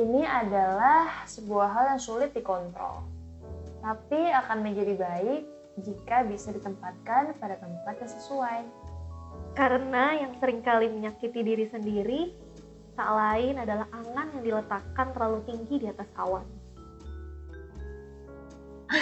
ini adalah sebuah hal yang sulit dikontrol, tapi akan menjadi baik jika bisa ditempatkan pada tempat yang sesuai. Karena yang sering kali menyakiti diri sendiri tak lain adalah angan yang diletakkan terlalu tinggi di atas awan.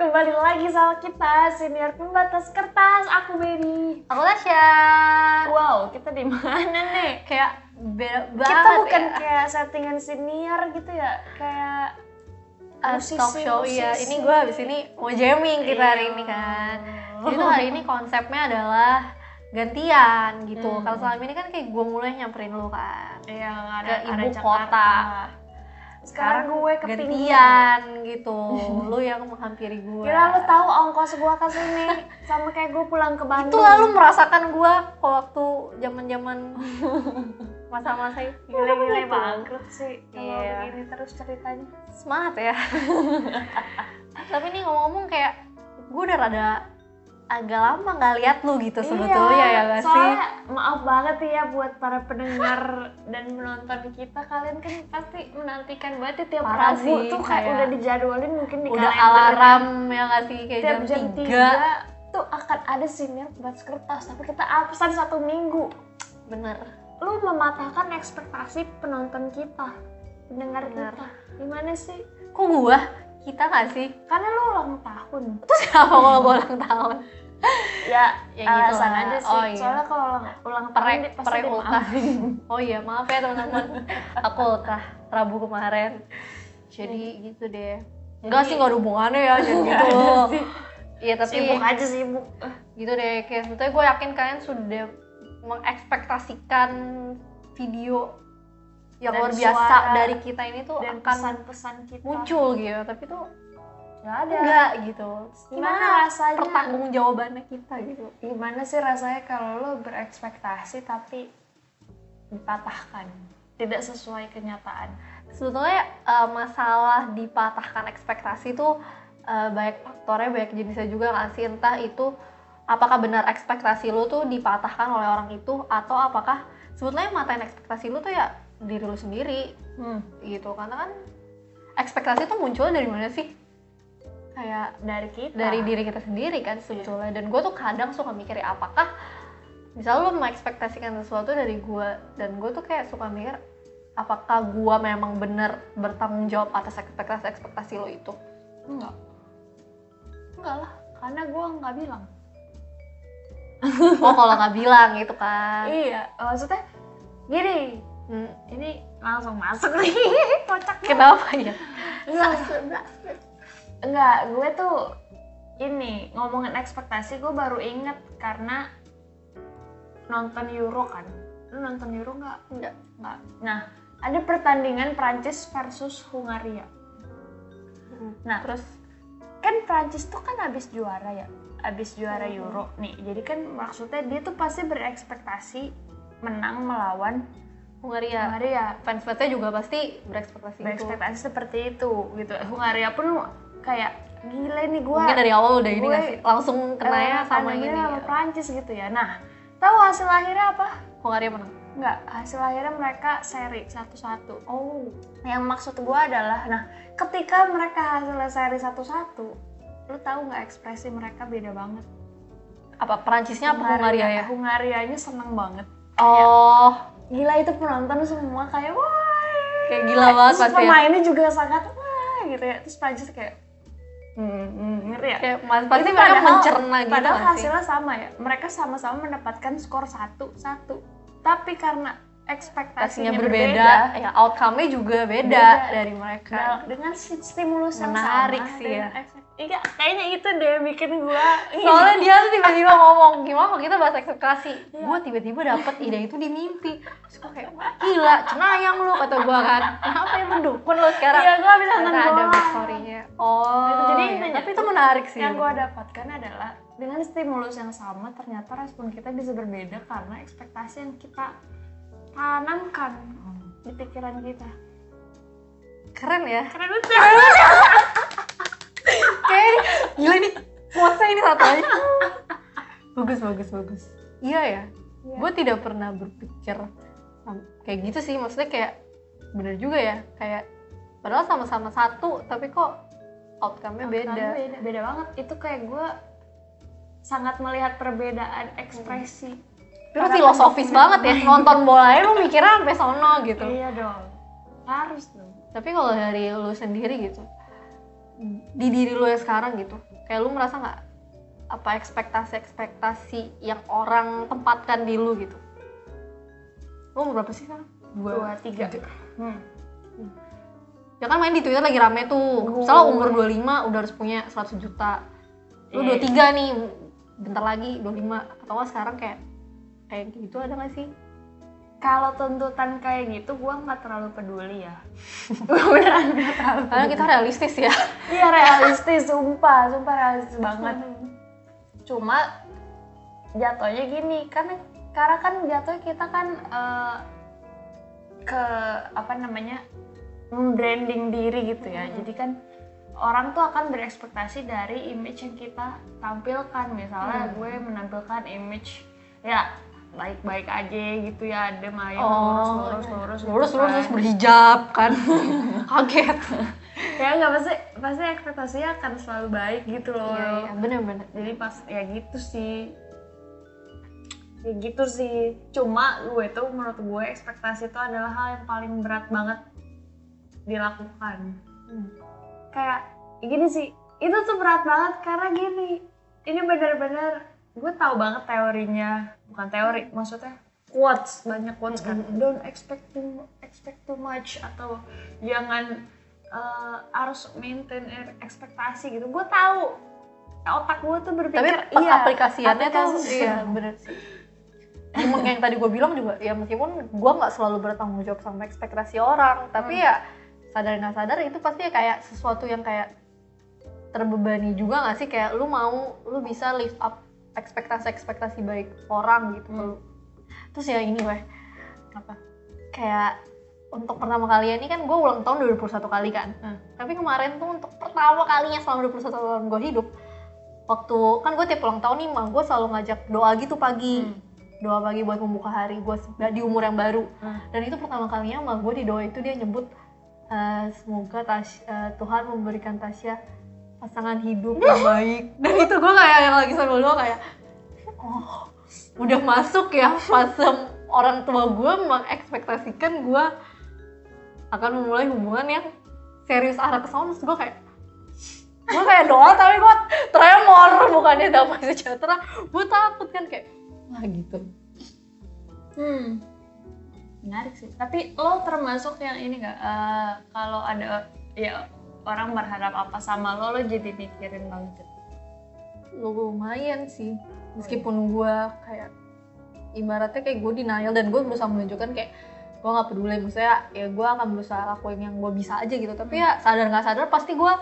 Kembali lagi sama kita, senior pembatas kertas, aku Beri. Aku Tasya. Wow, kita di mana nih? Kayak beda banget Kita bukan ya. kayak settingan senior gitu ya, kayak Uh, musisi, talk show iya. musisi. Ini gue habis ini mau jamming kita hari Iya. ini kan. Jadi tuh hari ini konsepnya adalah gantian gitu. Hmm. Kalau selama ini kan kayak gue mulai nyamperin lu kan. Iya, ada, Ke ada ibu Jakarta. kota. Sekarang gue ke pinggir. gantian gitu. lu yang menghampiri gue. Kira lu tahu ongkos gua ke sini sama kayak gue pulang ke Bandung. itu lalu merasakan gue waktu zaman-zaman masa-masa itu gile-gile Gitu. bangkrut sih kalau Iya. begini terus ceritanya. semangat ya tapi nih ngomong-ngomong kayak gue udah rada agak lama nggak lihat lu gitu sebetulnya ya gak sih Iya, maaf banget ya buat para pendengar dan penonton kita kalian kan pasti menantikan banget ya tiap Parah Rabu sih, tuh kayak kayak udah dijadwalin mungkin di udah kalender. alarm ya gak sih kayak tiap jam, jam 3 3 tuh akan ada senior buat kertas tapi kita absen satu minggu bener lu mematahkan ekspektasi penonton kita pendengar Bener. kita. Gimana sih? Kok gua? Kita gak sih? Karena lu ulang tahun. Terus apa kalau gua ulang tahun? Ya, Ya gitu alasan lah. aja sih. Oh, iya. soalnya kalau ulang, ulang tahun pasti dimaafin. oh iya maaf ya teman-teman. Aku ultah Rabu kemarin. Jadi gitu deh. Enggak sih nggak ada hubungannya ya jadi gitu. iya tapi sibuk aja sibuk. gitu deh kayak sebetulnya gue yakin kalian sudah mengekspektasikan video yang Dan luar biasa suara dari kita ini tuh dan akan pesan-pesan kita. muncul gitu. Tapi tuh nggak ada. Enggak gitu. Gimana gimana rasanya? pertanggung jawabannya kita gitu. Gimana sih rasanya kalau lo berekspektasi tapi dipatahkan? Tidak sesuai kenyataan. Sebetulnya eh, masalah dipatahkan ekspektasi tuh eh, banyak faktornya banyak jenisnya juga nggak sih? Entah itu apakah benar ekspektasi lu tuh dipatahkan oleh orang itu atau apakah sebetulnya matain ekspektasi lu tuh ya diri lu sendiri hmm. gitu. Karena kan ekspektasi tuh muncul dari mana sih? Kayak dari kita. Dari diri kita sendiri kan sebetulnya. Dan gue tuh kadang suka mikir ya apakah misal lu mengekspektasikan sesuatu dari gue dan gue tuh kayak suka mikir apakah gue memang bener bertanggung jawab atas ekspektasi ekspektasi lo itu? Enggak. Enggak lah karena gue nggak bilang oh kalau nggak bilang gitu kan iya maksudnya gini Hmm, ini langsung masuk nih kocak banget. kenapa ya Enggak, enggak, gue tuh ini ngomongin ekspektasi gue baru inget karena nonton Euro kan. Lu nonton Euro nggak? Enggak. Nggak. Nah, ada pertandingan Prancis versus Hungaria. Nah, terus kan Prancis tuh kan habis juara ya, habis juara Euro nih. Jadi kan maksudnya dia tuh pasti berekspektasi menang melawan Hungaria Hungaria. fans fansnya juga pasti berekspektasi itu Berekspektasi seperti itu gitu. Hungaria pun kayak gila nih gue mungkin dari awal udah ini gue- nggak sih langsung kenanya Eh, sama ini sama Prancis gitu ya. Nah, tahu hasil akhirnya apa? Hungaria menang Enggak, hasil akhirnya mereka seri satu-satu. Oh, yang maksud gua adalah, nah, ketika mereka hasilnya seri satu-satu, lu tahu nggak ekspresi mereka beda banget. apa Perancisnya apa Hungaria ya Hungarianya seneng banget. oh Gila itu penonton semua kayak wah. kayak gila banget Terus pasti ya pemainnya juga sangat wah gitu ya. Terus Prancis kayak hmm, hmm, ngerti ya? kayak pasti Itu mereka padahal- mencerna gitu Padahal nggak sih hasilnya sama ya. Mereka sama-sama mendapatkan skor satu satu. Tapi karena ekspektasinya pastinya berbeda, ya outcome-nya juga beda, Beda. dari mereka Nah, dengan stimulus yang Menarik sama sih ya. Iya, kayaknya itu deh bikin gua soalnya dia tuh tiba-tiba ngomong gimana kalau kita bahas ekspektasi Iya. gue tiba-tiba dapet ide itu di mimpi terus gue kayak gila cenayang lu kata gue kan dukun lu sekarang. Iya, gua bisa nonton. ada backstory-nya oh Gitu, jadi intinya tapi itu menarik sih. Yang gua dapatkan adalah dengan stimulus yang sama ternyata respon kita bisa berbeda karena ekspektasi yang kita tanamkan di pikiran kita. keren ya. Keren banget. ini- gila nih puasa ini satu aja. Bagus bagus bagus. Iya ya. Iya. gue tidak pernah berpikir Sam- kayak gitu sih. Maksudnya kayak bener juga ya kayak padahal sama-sama satu tapi kok outcome-nya beda Outcome-nya beda. beda banget. Itu kayak gue sangat melihat perbedaan ekspresi Tapi lu filosofis banget ya nonton bola lu mikirnya sampai sono gitu. Iya dong harus dong. Tapi kalau dari lu sendiri gitu di diri lu yang sekarang gitu kayak lu merasa nggak apa ekspektasi-ekspektasi yang orang tempatkan di lu gitu? Lu berapa sih sekarang? dua tiga hmm. ya kan main di Twitter lagi rame tuh Gue. misalnya umur 25 udah harus punya 100 juta lu Iya. 23 nih bentar lagi 25 atau sekarang kayak kayak gitu ada gak sih? kalau tuntutan kayak gitu gue nggak terlalu peduli ya gue beneran nggak terlalu Karena kita realistis ya iya realistis sumpah sumpah realistis banget cuma jatuhnya gini kan karena kan jatuhnya kita kan eh, ke apa namanya branding diri gitu ya Hmm. jadi kan orang tuh akan berekspektasi dari image yang kita tampilkan misalnya Hmm. gue menampilkan image ya baik-baik aja gitu ya adem ayem Oh, lurus lurus iya. lurus gitu lurus lurus kan. terus berhijab kan kaget ya nggak pasti pasti ekspektasinya akan selalu baik gitu loh iya iya bener-bener jadi pas ya gitu sih ya gitu sih. Cuma gue tuh menurut gue ekspektasi itu adalah hal yang paling berat banget dilakukan. Hmm. kayak gini sih. Itu tuh berat banget karena gini. Ini bener-bener gue tahu banget teorinya. Bukan teori maksudnya quotes. Banyak quotes kan. Mm-mm. don't expect too expect too much. Atau jangan eh, harus maintain ekspektasi gitu. Gue tahu. Otak gue tuh berpikir tapi iya aplikasiannya tuh aplikasi. iya bener sih yang tadi gue bilang juga ya meskipun gue nggak selalu bertanggung jawab sama ekspektasi orang tapi Hmm. ya sadar nggak sadar itu pasti kayak sesuatu yang kayak terbebani juga nggak sih kayak lu mau lu bisa lift up ekspektasi ekspektasi baik orang gitu Hmm. terus ya ini weh apa kayak untuk pertama kalinya ini kan gue ulang tahun 21 kali kan Hmm. tapi kemarin tuh untuk pertama kalinya selama 21 tahun gue hidup waktu kan gue tiap ulang tahun nih mah gue selalu ngajak doa gitu pagi Hmm. Doa pagi buat membuka hari gue di umur yang baru. Hmm. dan itu pertama kalinya mah gue di doa itu dia nyebut eh, semoga eh, Tuhan memberikan Tasya pasangan hidup yang baik. Dan itu gue kayak yang lagi sambil doa kayak oh udah masuk ya fase orang tua gue mengekspektasikan gue akan memulai hubungan yang serius arah ke sana. Terus gue kayak gue kayak doa tapi gue tremor bukannya damai sejahtera. Gue takut kan kayak wah gitu Hmm. Menarik sih. Tapi lo termasuk yang ini nggak? eh, kalau ada ya orang berharap apa sama lo, lo jadi mikirin banget. lumayan sih meskipun gue kayak ibaratnya kayak gue denial dan gue berusaha menunjukkan kayak gue nggak peduli maksudnya ya gue akan berusaha lakuin yang gue bisa aja gitu tapi ya sadar nggak sadar pasti gue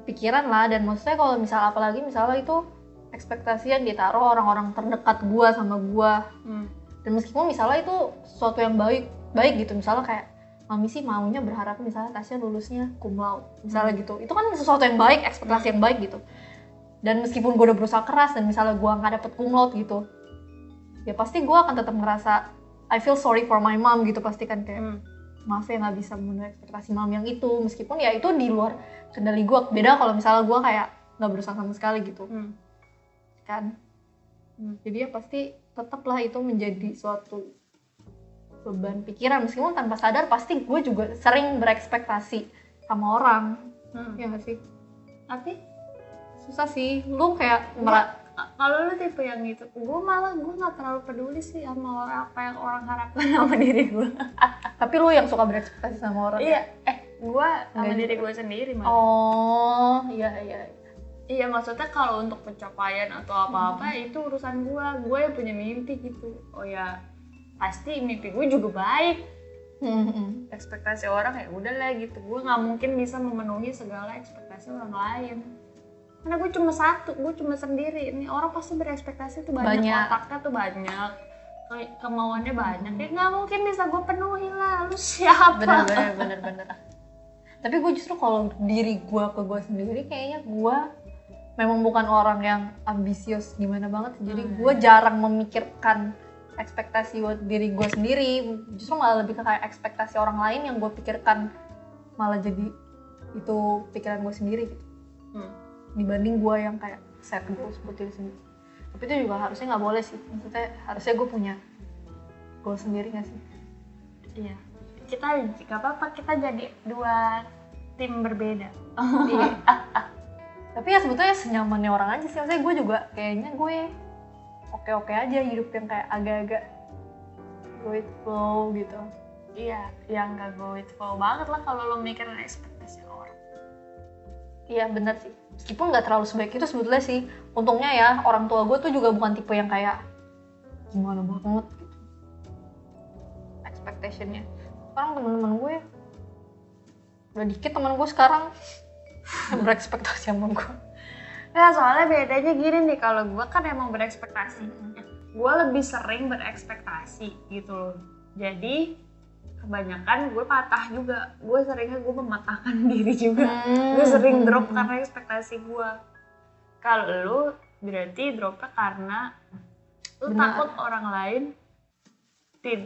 kepikiran lah dan maksudnya kalau misal apalagi misalnya itu ekspektasi yang ditaruh orang-orang terdekat gue sama gue Hmm. dan meskipun misalnya itu sesuatu yang baik baik gitu misalnya kayak mami sih maunya berharap misalnya Tasya lulusnya cum laude misalnya gitu. Itu kan sesuatu yang baik ekspektasi yang baik gitu. Dan meskipun gue udah berusaha keras dan misalnya gue nggak dapet cum laude gitu ya pasti gue akan tetap ngerasa I feel sorry for my mom gitu pasti kan kayak Hmm. maaf ya nggak bisa memenuhi ekspektasi mam yang itu. Meskipun ya itu di luar kendali gue beda kalau misalnya gue kayak nggak berusaha sama sekali gitu. Hmm. Kan. Hmm. jadi ya pasti tetaplah itu menjadi suatu beban pikiran. Meskipun tanpa sadar pasti gue juga sering berekspektasi sama orang. Hmm. ya gak sih? Tapi susah sih. Lu kayak merah kalau lo tipe yang gitu, gue malah gue nggak terlalu peduli sih sama orang apa yang orang harapkan sama diri gue. tapi lu yang suka berekspektasi sama orang? Iya, eh gue sama diri gue sendiri malah. oh iya iya Iya maksudnya kalau untuk pencapaian atau apa-apa itu urusan gua, gue yang punya mimpi gitu. Oh ya pasti mimpi gue juga baik. Hmm, hmm. Ekspektasi orang ya udah lah gitu. Gue nggak mungkin bisa memenuhi segala ekspektasi orang lain. Karena gue cuma satu, gue cuma sendiri. Ini orang pasti berekspektasi tuh banyak, Banyak. otaknya tuh banyak, Ke- kemauannya banyak. Ya nggak mungkin bisa gue penuhi lah. Lu siapa? bener bener bener bener tapi gue justru kalau diri gue ke gue sendiri kayaknya gue memang bukan orang yang ambisius gimana banget jadi Hmm. gue jarang memikirkan ekspektasi buat diri gue sendiri justru malah lebih ke kayak ekspektasi orang lain yang gue pikirkan malah jadi itu pikiran gue sendiri gitu Hmm. dibanding gue yang kayak set goals buat diri sendiri tapi itu juga harusnya nggak boleh sih maksudnya harusnya gue punya goal sendiri gak sih Iya. Kita nggak apa-apa kita jadi dua tim berbeda. Iya. tapi ya sebetulnya senyamannya orang aja sih. Maksudnya gue juga kayaknya gue oke oke aja hidup yang kayak agak-agak go with flow gitu. Iya, yang gak go with flow banget lah kalau lo mikirin ekspektasi orang. iya bener sih. Meskipun nggak terlalu sebaik itu sebetulnya sih. Untungnya ya orang tua gue tuh juga bukan tipe yang kayak gimana banget gitu. Expectationnya sekarang teman-teman gue udah dikit teman gue sekarang berekspektasi sama gue Ya soalnya bedanya gini nih, kalau gue kan emang berekspektasi. Gue lebih sering berekspektasi gitu loh. Jadi kebanyakan gue patah juga. Gue seringnya gue mematahkan diri juga. gue sering drop karena ekspektasi gue. Kalau lu berarti dropnya karena lu Benar. takut orang lain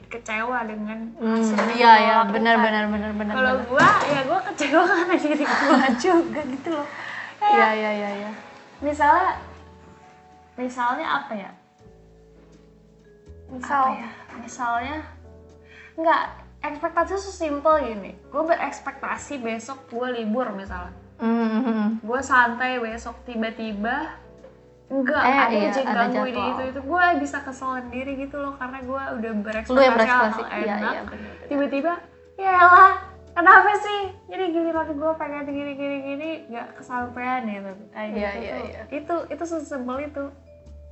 kecewa dengan Hmm, hasil yang iya ya benar benar benar benar Kalau gue ya gue kecewa karena diri gue juga gitu loh. iya iya iya iya. misalnya misalnya apa ya? Misal apa ya? misalnya nggak ekspektasi sesimpel gini. Gue berekspektasi besok gue libur misalnya. Hmm, hmm, hmm. gue santai besok tiba-tiba enggak Eh, ada iya, yang ganggu jadwal. itu itu gue bisa kesel sendiri gitu loh karena gue udah berekspektasi berekspektasi hal iya enak. iya benar. tiba-tiba ya elah kenapa sih? Jadi giliran gue pengen gini gini gini nggak kesampaian gitu kayak Iya, gitu iya, iya. itu itu sesimpel itu.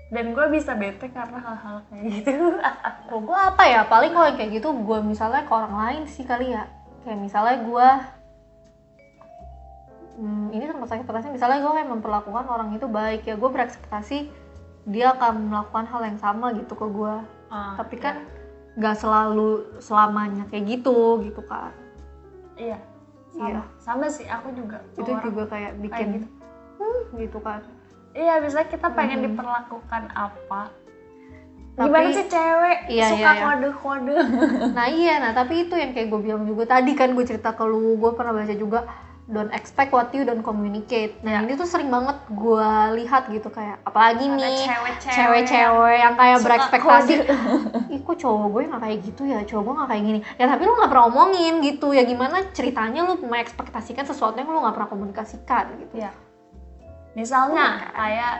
Dan gue bisa bete karena hal-hal kayak gitu. Kalau gue apa ya, paling kalau kayak gitu gue misalnya ke orang lain sih kali ya. Kayak misalnya gue hmm, Ini termasuk ekspektasi, misalnya gue kayak memperlakukan orang itu baik ya Gue berekspektasi dia akan melakukan hal yang sama gitu ke gue Ah, Tapi kan gak selalu selamanya kayak gitu gitu kan iya sama. Iya. sama sih aku juga Itu orang- juga kayak bikin gitu. "Hmm," gitu kan iya bisa kita pengen Mhm. diperlakukan apa? Tapi- gimana sih cewek? Iya, suka iya, iya. kode-kode. Nah iya, nah tapi itu yang kayak gue bilang juga tadi kan gue cerita ke lu, gue pernah baca juga don't expect what you don't communicate. Nah Ya. ini tuh sering banget gue lihat gitu kayak apalagi Ada nih cewek-cewek yang kayak suka berekspektasi, ih kok cowok gue nggak kayak gitu ya, cowok gue nggak kayak gini. Ya tapi lu nggak pernah omongin gitu, ya gimana ceritanya lu mengekspektasikan sesuatu yang lu nggak pernah komunikasikan gitu. Iya. Misalnya kayak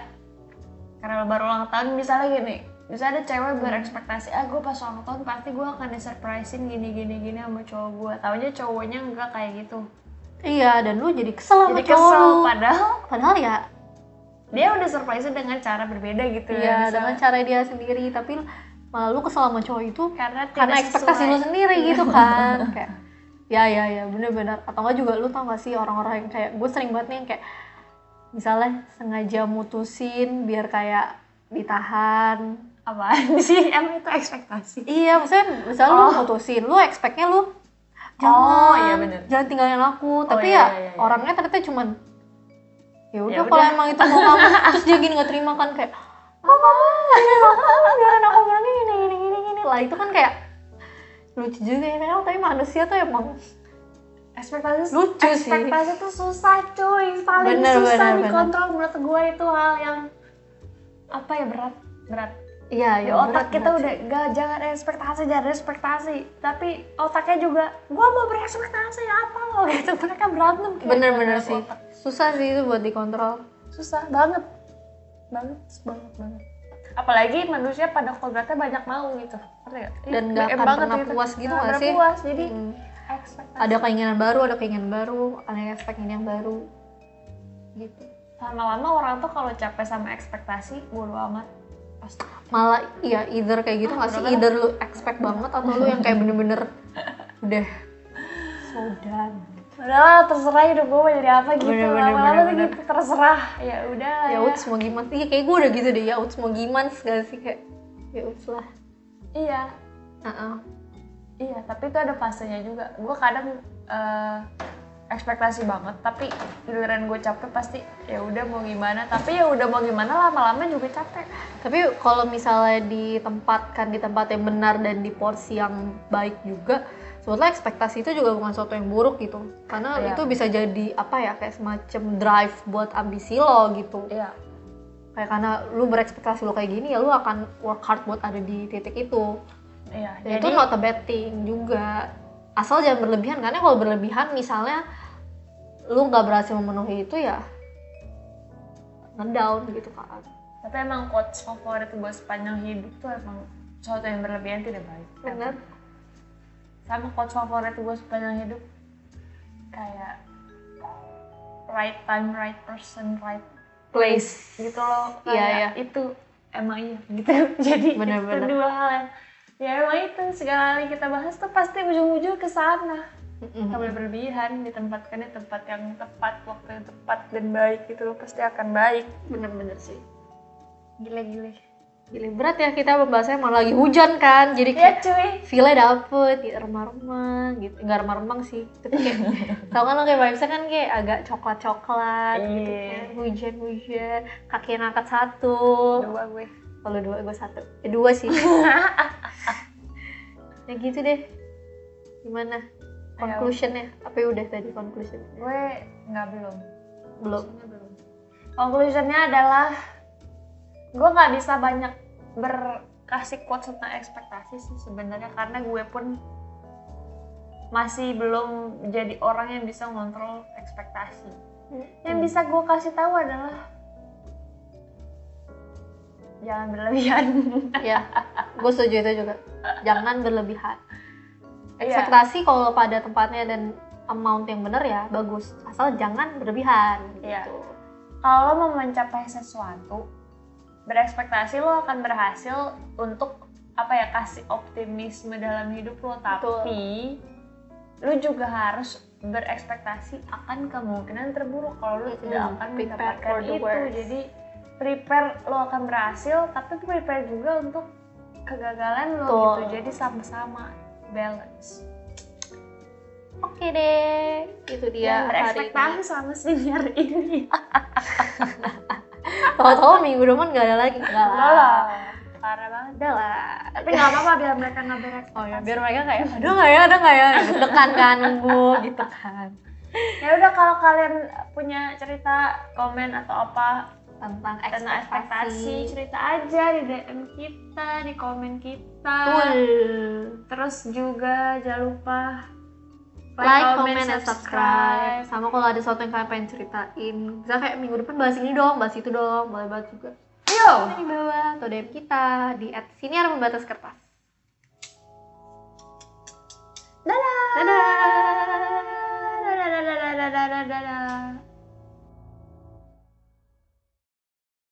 karena baru ulang tahun misalnya gini, misalnya ada cewek berekspektasi, ah gue pas ulang tahun pasti gue akan disurprisein gini gini gini sama cowok gue. Taunya cowoknya enggak kayak gitu. Iya, dan lu jadi kesel sama Jadi cowok kesel lu. padahal Padahal ya, dia udah surprisein dengan cara berbeda gitu ya ya. dengan cara dia sendiri, tapi malah lu kesel sama cowok itu karena karena ekspektasi sesuai. lu sendiri gitu kan kayak ya ya ya bener-bener atau enggak juga lu tau gak sih orang-orang yang kayak gue sering banget nih yang kayak misalnya sengaja mutusin biar kayak ditahan apaan sih emang itu ekspektasi iya maksudnya misalnya lu Oh. mutusin lu expectnya lu jangan Oh, iya bener. jangan tinggalin aku tapi iya, ya iya, iya. orangnya ternyata cuman ya udah Ya kalau udah. emang itu mau kamu terus dia gini nggak terima kan kayak kok kamu tinggalin aku biarin aku bilang gini gini gini gini lah itu kan kayak lucu juga ya memang tapi manusia tuh emang ekspektasi Lucu sih. ekspektasi tuh susah cuy paling Bener, susah bener, dikontrol menurut gue itu hal yang apa ya berat berat iya ya otak berat kita udah gak jangan ekspektasi jangan ekspektasi. Tapi otaknya juga gua mau berekspektasi apa lo? Gitu mereka berantem bener-bener dalam sih. Otak. susah sih itu buat dikontrol. Susah banget. Banget banget banget. Apalagi manusia pada kodratnya banyak mau gitu. Gak? Dan BM akan pernah puas gitu nggak pernah sih? puas. Jadi Hmm. ekspektasi. Ada keinginan baru ada keinginan baru ada ini yang baru. Gitu. Lama-lama orang tuh kalau capek sama ekspektasi bodo amat. Pasti malah iya either kayak gitu nggak sih? Bener-bener. either lu expect banget atau lu yang kayak bener-bener udah. So done Padahal terserah hidup gue mau jadi apa gitu. Bener, bener, lama-lama tuh gitu terserah. Ya udah lah ya. uts mau gimana? Iya kayak gue udah gitu deh. Ya uts mau gimana gak sih kayak ya uts lah. Iya. Heeh. iya tapi itu ada fasenya juga. Gue kadang eh, ekspektasi banget tapi giliran gue capek pasti ya udah mau gimana tapi ya udah mau gimana lama-lama juga capek Tapi kalau misalnya ditempatkan di tempat yang benar dan di porsi yang baik juga, sebetulnya ekspektasi itu juga bukan sesuatu yang buruk gitu. Karena Iya. itu bisa jadi apa ya kayak semacam drive buat ambisi lo gitu. iya Kayak karena lu berekspektasi lo kayak gini ya lu akan work hard buat ada di titik itu. iya Dan jadi itu not a bad thing juga. Asal jangan berlebihan karena kalau berlebihan misalnya lu nggak berhasil memenuhi itu ya ngedown gitu kan. tapi emang quotes favorit gue sepanjang hidup tuh emang sesuatu yang berlebihan tidak baik Bener. sama quotes favorit gue sepanjang hidup kayak right time right person right Place. gitu loh Iya, kayak iya. itu emang iya gitu jadi Bener-bener. itu dua hal yang ya emang itu segala kali kita bahas tuh pasti ujung-ujung ke sana. Nggak boleh berlebihan ditempatkan di tempat yang tepat waktu yang tepat dan baik gitu loh pasti akan baik. Bener-bener sih. gile-gile. Gila berat ya kita membahasnya malah lagi hujan kan jadi ya kayak cuy. feel dapet gitu remang-remang gitu. Nggak remang-remang sih tapi kayak tau kan lo kayak vibesnya kan kayak agak coklat-coklat gitu Iya. kan hujan-hujan kaki yang angkat satu. Dua gue. Kalau dua gue satu. Ya dua sih. Ya gitu deh. Gimana conclusionnya. Apa ya udah tadi conclusion. Gue nggak belum. Belum. Belum. Conclusionnya adalah gue nggak bisa banyak berkasih quotes tentang ekspektasi sih sebenarnya karena gue pun masih belum jadi orang yang bisa ngontrol ekspektasi. Yang bisa gue kasih tahu adalah jangan berlebihan. Ya gue setuju itu juga. Jangan berlebihan Iya. ekspektasi kalau pada tempatnya dan amount yang benar ya bagus asal jangan berlebihan Iya. gitu kalau mau mencapai sesuatu berekspektasi lo akan berhasil untuk apa ya kasih optimisme dalam hidup lo tapi lu juga harus berekspektasi akan kemungkinan terburuk kalau lu Mm-mm. tidak akan mendapatkan itu worst. jadi prepare lo akan berhasil tapi prepare juga untuk kegagalan lo Betul. gitu jadi sama-sama balance. Oke deh. Itu dia hari berekspektasi sama senior ini. Tahu-tahu minggu depan nggak ada lagi. Nggak lah. Parah banget. Ada lah. Tapi nggak apa-apa biar mereka nggak berekspektasi oh ya biar mereka kayak ada nggak ya ada nggak ya. Dekan kan nunggu gitu kan ya udah kalau kalian punya cerita komen atau apa tentang tentang ekspektasi cerita aja di DM kita di komen kita Betul. terus juga jangan lupa like, comment, and subscribe. Sama kalau ada sesuatu yang kalian pengen ceritain, bisa kayak minggu depan bahas ini dong, bahas itu dong, boleh banget juga. yo Di bawah atau DM kita di at sini ada membatas kertas. dadah Dadah. dadah dadah dadah dadah dadah